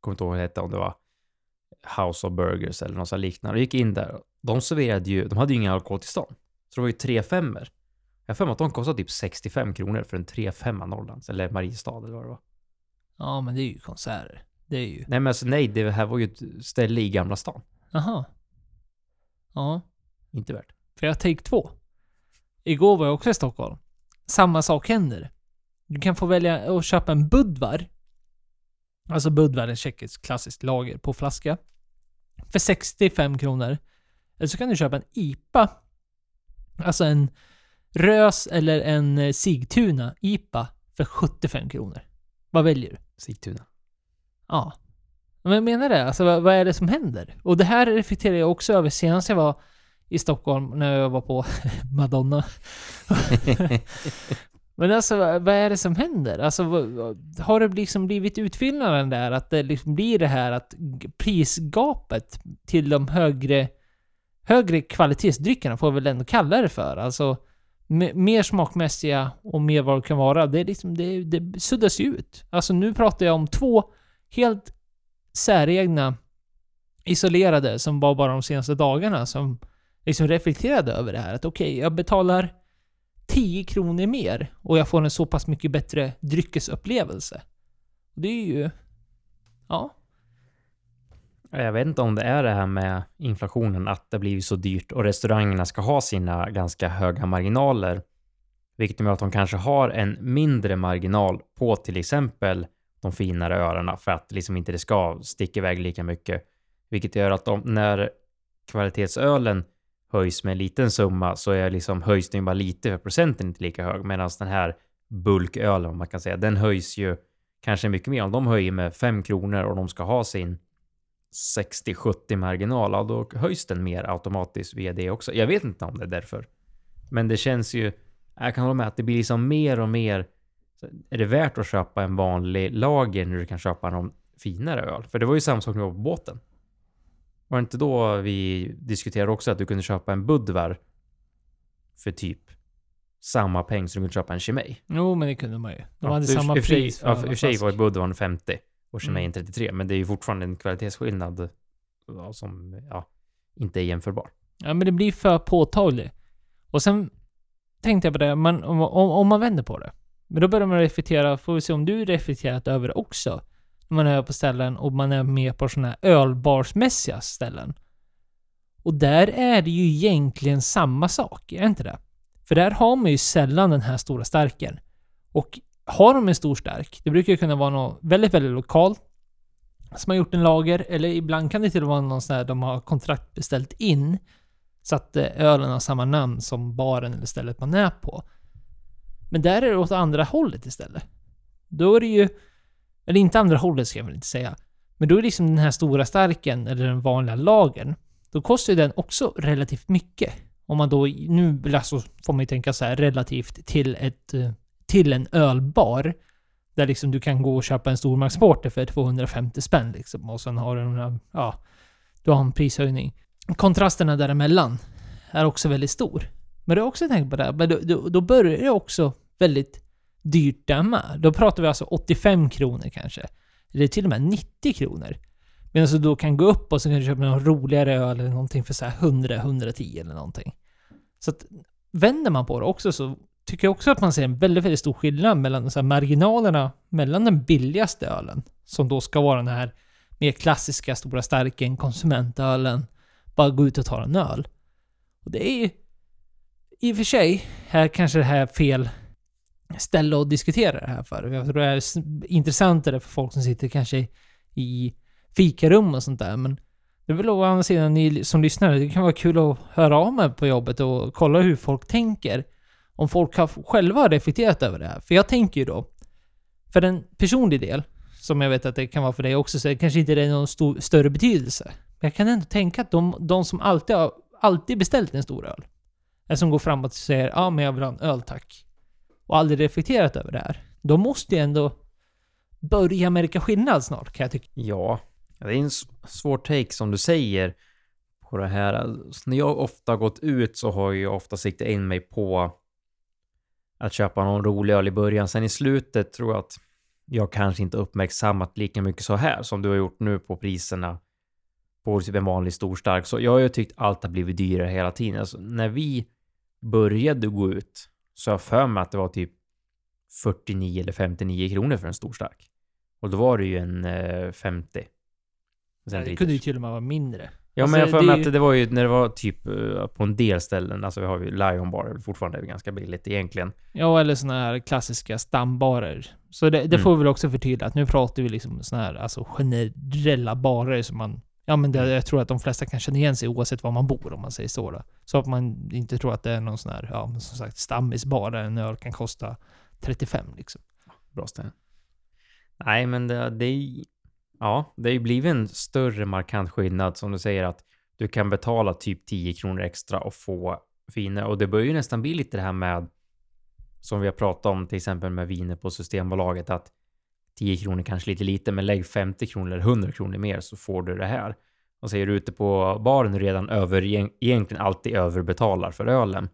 kommer inte ihåg vad det hette, om det var House of Burgers eller något så liknande. Jag gick in där, de serverade ju, de hade ju inga alkoholtillstånd. Så det var ju tre femmer. Jag har för mig att de kostade typ 65 kronor för en 3-5 Norrlands, eller Mariestad eller vad det var. Ja, men det är ju konserter. Det är ju... Nej men alltså nej, det här var ju ett ställe i Gamla stan. Jaha. Ja. Inte värt. För jag take två. Igår var jag också i Stockholm samma sak händer. Du kan få välja att köpa en Budvar. Alltså Budvar är tjeckiskt klassiskt lager på flaska. För 65 kronor. Eller så kan du köpa en IPA. Alltså en Rös eller en Sigtuna IPA för 75 kronor. Vad väljer du? Sigtuna. Ja. Men jag menar det, alltså vad, vad är det som händer? Och det här reflekterar jag också över senast jag var i Stockholm när jag var på *laughs* Madonna. *laughs* *laughs* Men alltså vad är det som händer? Alltså har det liksom blivit utfyllnaden där? Att det liksom blir det här att prisgapet till de högre, högre kvalitetsdryckerna, får vi väl ändå kalla det för. Alltså mer smakmässiga och mer vad det kan vara. Det, är liksom, det, det suddas ju ut. Alltså nu pratar jag om två helt säregna, isolerade, som var bara de senaste dagarna, som liksom reflekterade över det här. Att okej, jag betalar 10 kronor mer och jag får en så pass mycket bättre dryckesupplevelse. Det är ju... Ja. Jag vet inte om det är det här med inflationen, att det blivit så dyrt och restaurangerna ska ha sina ganska höga marginaler. Vilket gör att de kanske har en mindre marginal på till exempel de finare öarna för att liksom inte det ska sticka iväg lika mycket. Vilket gör att de, när kvalitetsölen höjs med en liten summa så är liksom höjs bara lite för procenten inte lika hög. Medan den här bulkölen, om man kan säga, den höjs ju kanske mycket mer. Om de höjer med 5 kronor och de ska ha sin 60-70 marginal, ja, då höjs den mer automatiskt via det också. Jag vet inte om det är därför. Men det känns ju, jag kan hålla med att det blir liksom mer och mer, är det värt att köpa en vanlig lager när du kan köpa någon finare öl? För det var ju samma sak nu på båten. Var det inte då vi diskuterade också att du kunde köpa en Budvar för typ samma peng som du kunde köpa en Chimay? Jo, men det kunde man ju. De Ja, hade för- samma i sig- pris Ja, i och för sig var. Budvarn 50 och Chimay Mm. 33, men det är ju fortfarande en kvalitetsskillnad ja, som ja, inte är jämförbar. Ja, men det blir för påtagligt. Och sen tänkte jag på det, man, om, om, om man vänder på det. Men då börjar man reflektera, får vi se om du reflekterat över det också. När man är på ställen och man är med på sådana här ölbarsmässiga ställen. Och där är det ju egentligen samma sak, är det inte det? För där har man ju sällan den här stora starken. Och har de en stor stark, det brukar ju kunna vara något väldigt, väldigt lokalt som har gjort en lager, eller ibland kan det till och med vara någon sån här de har kontraktbeställt in så att eh, ölen har samma namn som baren eller stället man är på. Men där är det åt andra hållet istället. Då är det ju... Eller inte andra hållet ska jag väl inte säga. Men då är liksom den här stora starken, eller den vanliga lagern, då kostar ju den också relativt mycket. Om man då, nu alltså får man ju tänka så här relativt till ett, till en ölbar. Där liksom du kan gå och köpa en stormarksporter för 250 spänn liksom. Och sen har du några, ja, du har en prishöjning. Kontrasterna däremellan är också väldigt stor. Men du har också tänkt på det, här, men då, då, då börjar det också väldigt dyrt där med. Då pratar vi alltså 85 kronor kanske. Eller till och med 90 kronor. Medan du alltså, då kan gå upp och så kan du köpa någon roligare öl eller någonting för så här 100-110 eller någonting. Så att vänder man på det också så tycker jag också att man ser en väldigt, väldigt stor skillnad mellan så här marginalerna mellan den billigaste ölen, som då ska vara den här mer klassiska stora starken, konsumentölen, bara gå ut och ta en öl. Och det är ju i och för sig, här kanske det här är fel ställe att diskutera det här för. Jag tror det är intressantare för folk som sitter kanske i fikarum och sånt där, men det är väl å andra sidan ni som lyssnar, det kan vara kul att höra av mig på jobbet och kolla hur folk tänker. Om folk har själva reflekterat över det här. För jag tänker ju då, för en personlig del, som jag vet att det kan vara för dig också, så det kanske inte det är någon stor, större betydelse. Men jag kan ändå tänka att de, de som alltid har alltid beställt en stor öl, eller som går framåt och säger ja men jag vill ha en öl tack, och aldrig reflekterat över det här, de måste ju ändå börja märka skillnad snart kan jag tycka. Ja, det är en svår take som du säger på det här. Alltså, när jag ofta gått ut så har jag ofta siktat in mig på att köpa någon rolig öl i början. Sen i slutet tror jag att jag kanske inte uppmärksammat lika mycket så här som du har gjort nu på priserna på typ en vanlig stor stark. Så jag har ju tyckt allt har blivit dyrare hela tiden. Alltså, när vi började gå ut så jag för mig att det var typ 49 eller 59 kronor för en stor stark. Och då var det ju en eh, 50. Det kunde ju till och med vara mindre. Ja, Alltså, men jag för det mig är ju- att det var ju när det var typ eh, på en del ställen, alltså vi har ju Lion Bar, är väl fortfarande ganska billigt egentligen. Ja, eller såna här klassiska stambarer. Så det, det Mm. får vi väl också förtydliga att nu pratar vi liksom såna här alltså generella barer som man... Ja men det, jag tror att de flesta kan känna igen sig oavsett var man bor om man säger så då. Så att man inte tror att det är någon sån här, ja men som sagt stammisbar där en öl kan kosta 35 liksom. Bra ställe. Nej, men det, det är... Ja, det har ju blivit en större markant skillnad som du säger att du kan betala typ 10 kronor extra och få viner. Och det börjar ju nästan bli lite det här med som vi har pratat om till exempel med viner på Systembolaget att 10 kronor kanske lite lite, men lägg 50 kronor eller 100 kronor mer så får du det här. Och så är du ute på baren redan över, egentligen alltid överbetalar för ölen.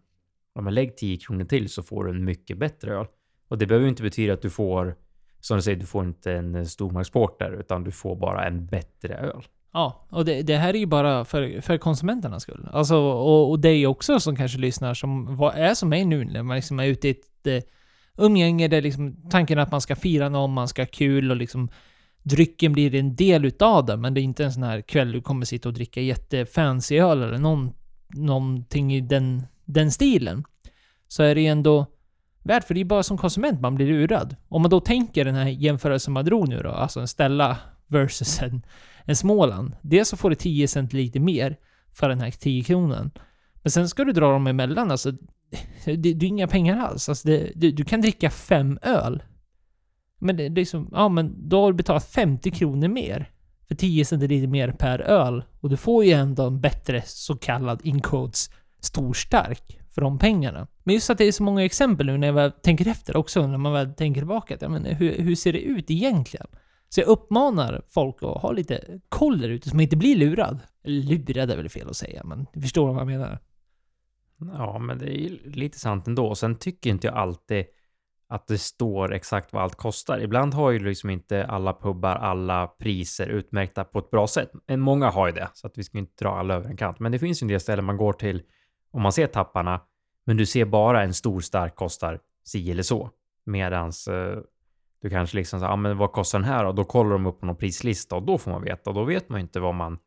Om man lägger 10 kronor till så får du en mycket bättre öl. Och det behöver inte betyda att du får, som du säger, du får inte en stormarksporter, där, utan du får bara en bättre öl. Ja, och det, det, här är ju bara för, för konsumenternas skull. Alltså, och, och dig också som kanske lyssnar som vad är som mig nu när man liksom är ute i ett eh, umgänge där liksom tanken är att man ska fira någon, man ska ha kul och liksom drycken blir en del utav det, men det är inte en sån här kväll du kommer sitta och dricka jättefancy öl eller någon, någonting i den, den stilen. Så är det ju ändå värt, för det är bara som konsument man blir lurad. Om man då tänker den här jämförelsen man drog nu då, alltså en Stella versus en, en Småland. Dels så får du 10 cent lite mer för den här 10 kronan. Men sen ska du dra dem emellan, alltså. Det, det är inga pengar alls. Alltså det, du, du kan dricka fem öl. Men det, det är som, ja men då har du betalat 50 kronor mer. För 10 centiliter mer per öl. Och du får ju ändå en bättre så kallad incodes storstark för de pengarna. Men just att det är så många exempel nu när jag väl tänker efter också, när man väl tänker tillbaka. Att, ja, men hur, hur ser det ut egentligen? Så jag uppmanar folk att ha lite koll där ute, så man inte blir lurad. Lurad är väl fel att säga, men du förstår vad jag menar. Ja, men det är ju lite sant ändå. Sen tycker inte jag alltid att det står exakt vad allt kostar. Ibland har ju liksom inte alla pubbar alla priser utmärkta på ett bra sätt. Men många har ju det, så att vi ska inte dra alla över en kant. Men det finns ju en del ställen man går till om man ser tapparna, men du ser bara en stor stark kostar si eller så. Medans eh, du kanske liksom ja ah, men vad kostar den här? Och då kollar de upp på någon prislista och då får man veta. Och då vet man ju inte vad man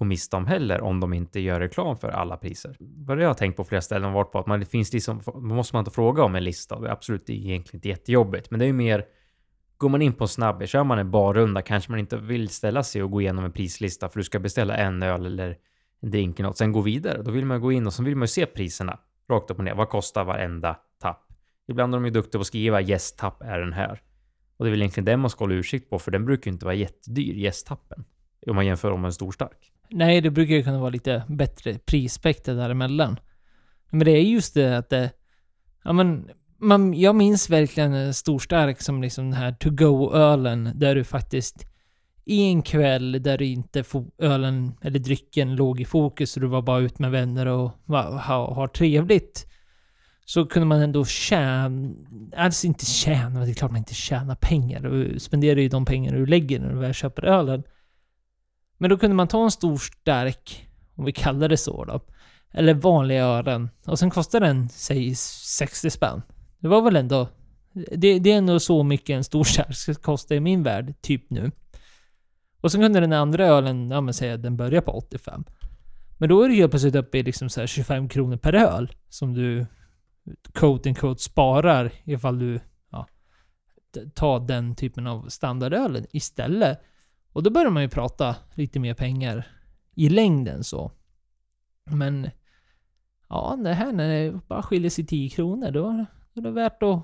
gå miste om heller om de inte gör reklam för alla priser. Vad jag har tänkt på flera ställen varit på att man det finns liksom, måste man inte fråga om en lista. Det är absolut egentligen inte jättejobbigt, men det är ju mer Går man in på en snabb, kör man en barrunda kanske man inte vill ställa sig och gå igenom en prislista för du ska beställa en öl eller en drink eller något, sen gå vidare. Då vill man gå in och så vill man ju se priserna rakt upp och ner. Vad kostar varenda tapp? Ibland är de ju duktiga på att skriva yes, tapp är den här. Och det är väl egentligen den man ska hålla utsikt på, för den brukar ju inte vara jättedyr, yes. Om man jämför med en stor stark. Nej, det brukar ju kunna vara lite bättre prisspektrum däremellan. Men det är just det att det... Ja men, man, jag minns verkligen Storstark som liksom den här to-go-ölen, där du faktiskt i en kväll där du inte ölen eller drycken låg i fokus och du var bara ut med vänner och ha, ha trevligt. Så kunde man ändå tjäna, alltså inte tjäna, det är klart man inte tjänar pengar. Du spenderar ju de pengar du lägger när du väl köper ölen. Men då kunde man ta en stor stark, om vi kallar det så då, eller vanliga ölen, och sen kostade den, säg 60 spänn. Det var väl ändå, det, det är ändå så mycket en stor stark kostar i min värld, typ nu. Och sen kunde den andra ölen, ja men säg att den börjar på 85. Men då är du helt plötsligt uppe i liksom så 25 kronor per öl som du quote and quote sparar ifall du ja, tar den typen av standardölen istället. Och då börjar man ju prata lite mer pengar i längden så. Men ja, det här när det bara skiljer sig 10 kronor, då, då är det värt att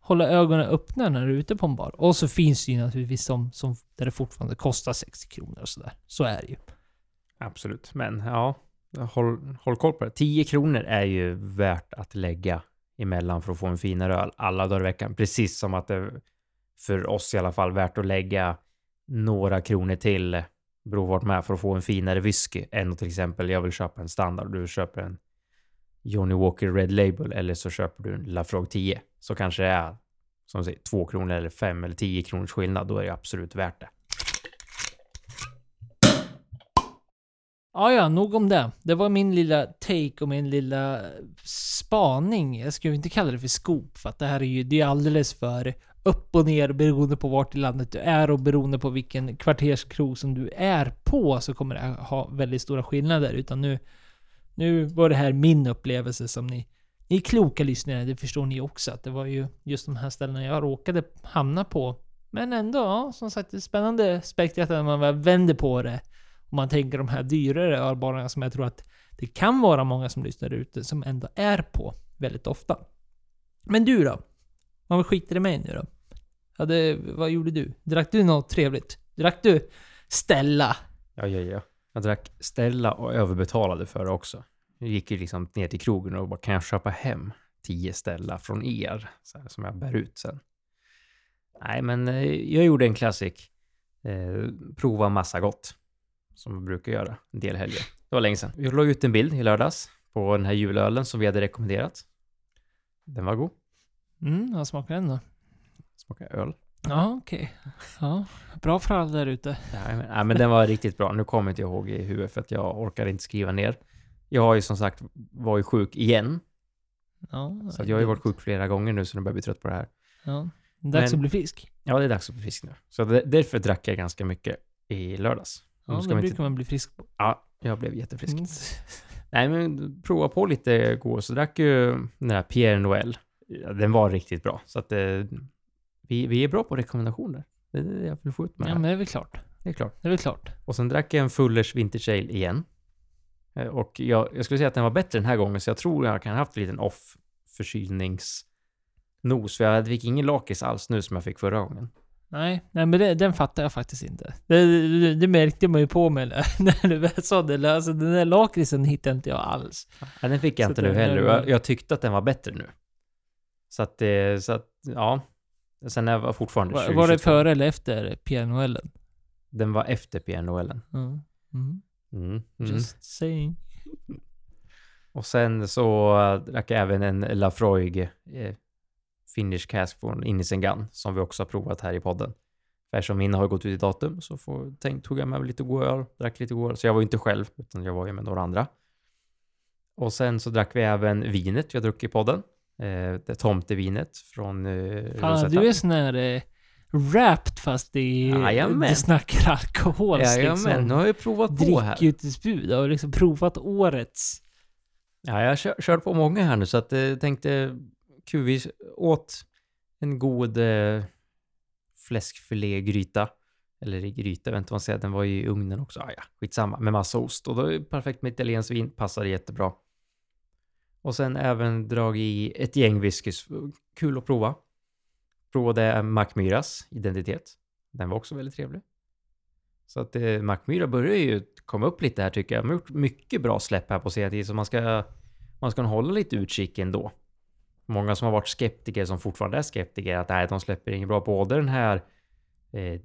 hålla ögonen öppna när du är ute på en bar. Och så finns det ju naturligtvis som, som där det fortfarande kostar 60 kronor och sådär. Så är det ju. Absolut, men ja, håll, håll koll på det. 10 kronor är ju värt att lägga emellan för att få en finare öl alla dagar i veckan. Precis som att det för oss i alla fall värt att lägga några kronor till beror vart med för att få en finare whisky än till exempel jag vill köpa en standard. Du köper en Johnny Walker Red Label eller så köper du en Lafrogue 10 så kanske det är som säger, 2 kronor eller 5 eller 10 kronors skillnad. Då är det absolut värt det. Ja, ja, nog om det. Det var min lilla take och min lilla spaning. Jag skulle inte kalla det för skop, för att det här är ju, det är alldeles för upp och ner beroende på vart i landet du är och beroende på vilken kvarterskrog som du är på så kommer det ha väldigt stora skillnader. Utan nu, nu var det här min upplevelse som ni, ni är kloka lyssnare, det förstår ni också. Att det var ju just de här ställena jag råkade hamna på. Men ändå, ja, som sagt, det är spännande spektrat när man väl vänder på det. Om man tänker de här dyrare ölbarerna som jag tror att det kan vara många som lyssnar ute som ändå är på väldigt ofta. Men du då? Vad skiter i mig nu då? Ja, det, vad gjorde du? Drack du något trevligt? Drack du Stella? Ja, ja, ja. Jag drack Stella och överbetalade för det också. Jag gick ju liksom ner till krogen och bara, kan jag köpa hem tio Stella från er? Så här, som jag bär ut sen. Nej, men eh, jag gjorde en klassik. Eh, prova massa gott. Som jag brukar göra en del helger. Det var länge sedan. Jag la ut en bild i lördags på den här julölen som vi hade rekommenderat. Den var god. Mm, vad smakar den då? Smakar öl. Ja, okej. Ja, bra för alla där ute. Nej men, nej, men den var riktigt bra. Nu kommer inte jag ihåg i huvudet för att jag orkar inte skriva ner. Jag har ju som sagt varit sjuk igen. Ja, Så jag har ju varit sjuk flera gånger nu så nu börjar jag bli trött på det här. Ja. Dags Men- att bli frisk. Ja, det är dags att bli frisk nu. Så det, därför drack jag ganska mycket i lördags. Ja, det brukar inte... man bli frisk på. Ja, jag blev jättefrisk. Mm. Nej, men prova på lite god. Så drack ju den här Pierre Noël. Den var riktigt bra. Så att eh, vi, vi är bra på rekommendationer. Det är det jag vill få ut med Ja, det men här. det är väl klart. Det är klart. Det är väl klart. Och sen drack jag en Fullers Vintage Ale igen. Eh, Och jag, jag skulle säga att den var bättre den här gången, så jag tror jag kan ha haft en liten off förkylningsnos. För jag fick ingen lakris alls nu som jag fick förra gången. Nej, nej men det, den fattar jag faktiskt inte. Det, det, det märkte man ju på mig när, *laughs* när du väl sa det. Alltså den där lakritsen hittade inte jag alls. Ja, den fick jag Så inte nu den- heller. Jag, jag tyckte att den var bättre nu. Så att, eh, så att ja. Sen är jag fortfarande Var, 2022. var det före eller efter pianoellen? Den var efter pianoellen. Mm. Mm. Mm. Just saying. Och sen så drack jag även en Lafroig eh, Finish Cask från Innisengan som vi också har provat här i podden. För eftersom min har gått ut i datum så får, tänk, tog jag med mig lite god öl, drack lite god öl. Så jag var ju inte själv, utan jag var ju med några andra. Och sen så drack vi även vinet vi har druckit i podden. Eh, det tomtevinet från eh, Fan, Rosetta. du är sån här eh, wrapped fast i... Jajamän. Det snackar alkohol. Jajamän, nu liksom. har jag provat på här. Drickutbud och liksom provat årets. Ja, jag kör, kört på många här nu så att jag tänkte kul, vi åt en god eh, fläskfilégryta. Eller i gryta, jag vet inte vad man säger, den var ju i ugnen också. Ah, ja, skitsamma, med massa ost. Och då är det perfekt med italienskt vin, passar jättebra. Och sen även dragit i ett gäng whiskys. Kul att prova. Provade Macmyras identitet. Den var också väldigt trevlig. Så att eh, Macmyra börjar ju komma upp lite här tycker jag. De har gjort mycket bra släpp här på senare tid, så man ska, man ska nog hålla lite utkik ändå. Många som har varit skeptiker, som fortfarande är skeptiker, att nej, de släpper inget bra. Både den här eh,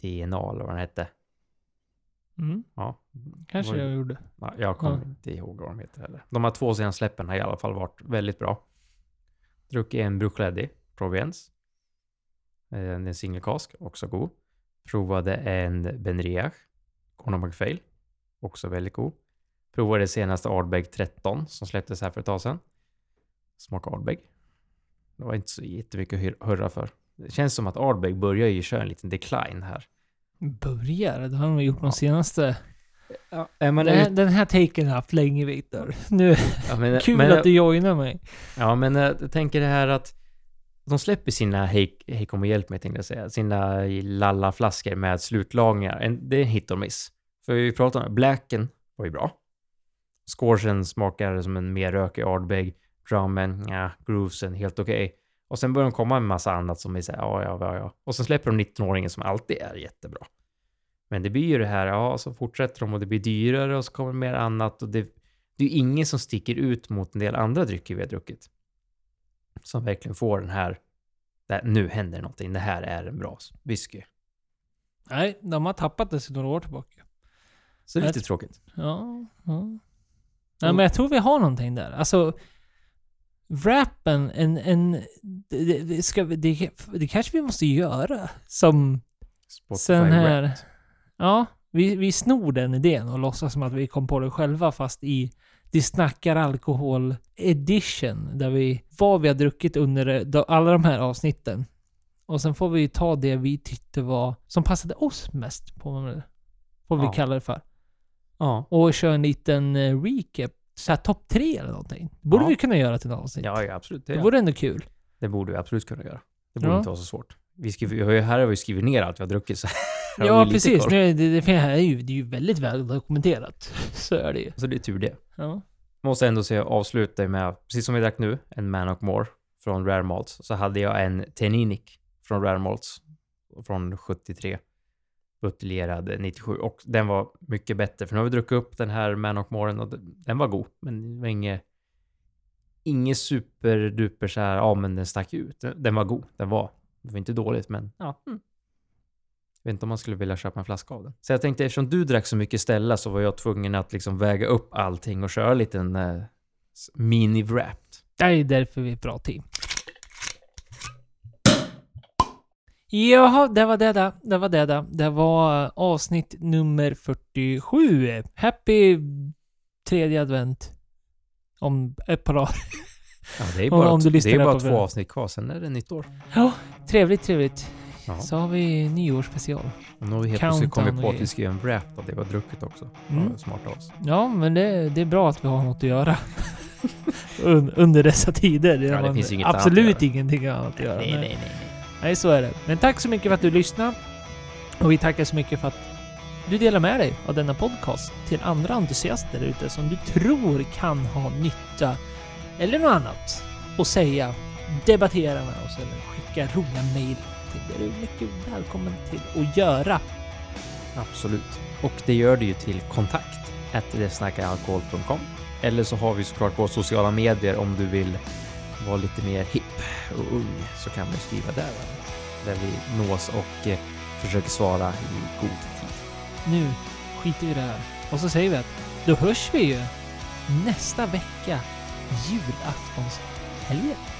DNA eller vad den hette. Mm, Ja, kanske jag gjorde. Ja, jag kommer Ja. inte ihåg vad de heter heller. De här två senaste släppen har i alla fall varit väldigt bra. Druckit en Bruichledi Provence. Eh, En single cask, också god. Provade en Benriach, Corno McPhail, också väldigt god. Provade senaste Ardbeg 13 som släpptes här för ett tag sedan. Smaka Ardbeg. Det var inte så jättemycket att hurra för. Det känns som att Ardbeg börjar ju köra en liten decline här. Börjar? Det har de gjort de senaste... Ja, Den här, den här taken har jag haft länge, Viktor. Nu, ja, men, *laughs* kul men- att du joinar mig. Ja, men eh, jag tänker det här att de släpper sina, hej, hej kom och hjälp mig tänkte jag säga, sina lalla-flaskor med slutlagningar. Det är en hit or miss. För vi pratade om, Blacken var ju bra. Scorchen smakar som en mer rökig Ardbeg. Drummen, ja, Groovesen, helt okej. Och sen börjar de komma med massa annat som är såhär, ja, ja, ja, ja. Och sen släpper de 19-åringen som alltid är jättebra. Men det blir ju det här, ja, så fortsätter de och det blir dyrare och så kommer mer annat och det, det är ju ingen som sticker ut mot en del andra drycker vi har druckit. Som verkligen får den här, där, nu händer någonting, det här är en bra whisky. Nej, de har tappat det sedan några år tillbaka. Så det är lite tråkigt. Ja, ja. Nej, men jag tror vi har någonting där. Alltså, rappen, en, en, det, det, ska, det, det kanske vi måste göra. Som Spotify sen här... Ja, vi, vi snor den idén och låtsas som att vi kom på det själva fast i Det snackar alkohol edition där vi, vad vi har druckit under alla de här avsnitten. Och sen får vi ta det vi tyckte var, som passade oss mest på vad får vi Ja. kalla det för. Ja. Och köra en liten eh, recap, såhär topp tre eller någonting. Det borde Ja. vi kunna göra till ett avsnitt. Ja, ja, absolut. Det Det, vore ändå kul. det borde vi absolut kunna göra. Det borde Ja. inte vara så svårt. Vi skriver, vi har ju- här har vi skrivit ner allt vi har druckit. Så här *laughs* har Ja, lite precis. koll. Nu, är det, det, det, här är ju, det är ju väldigt väl dokumenterat. *laughs* Så är det ju. Så det är tur det. Ja. Måste ändå säga avsluta med, precis som vi drack nu, en Man och More från Rare Malts. Så hade jag en Teninic från Rare Malts från 73. Buteljerad 97 och den var mycket bättre för nu har vi druckit upp den här Manok Moren och den- var god men det var inget inget superduper så här, ja men den stack ut. Den, den var god, den var. Det var inte dåligt men ja. Mm. Jag vet inte om man skulle vilja köpa en flaska av den. Så jag tänkte eftersom du drack så mycket Stella så var jag tvungen att liksom väga upp allting och köra en liten uh, mini-wrapped. Det är därför vi är ett bra team. Jaha, det var det då. Det var det då. Det var avsnitt nummer 47. Happy tredje advent. Om ett par dagar. *laughs* Ja, det är Om- bara, om du det är bara två kvällen. avsnitt kvar, sen är det nytt år. Ja, trevligt, trevligt. Ja. Så har vi nyårsspecial. Och nu har vi helt plötsligt kommit på att vi ska göra en wrap av det vi har druckit också. Mm. Ja, smart av oss. Ja, men det, det är bra att vi har något att göra. *laughs* Un, under dessa tider. Ja, det finns inget annat absolut göra. ingenting annat att göra. Nej, nej, nej, nej. Nej, så är det. Men tack så mycket för att du lyssnade. Och vi tackar så mycket för att du delar med dig av denna podcast till andra entusiaster där ute som du tror kan ha nytta eller något annat att säga. Debattera med oss eller skicka roliga mejl till. Det är du mycket välkommen till att göra. Absolut. Och det gör du ju till kontakt desnackaralkohol.com eller så har vi såklart våra sociala medier om du vill vara lite mer hipp och ung så kan man skriva där. Där vi nås och eh, försöker svara i god tid. Nu skiter vi i det här. Och så säger vi att då hörs vi ju nästa vecka, julaftonshelgen.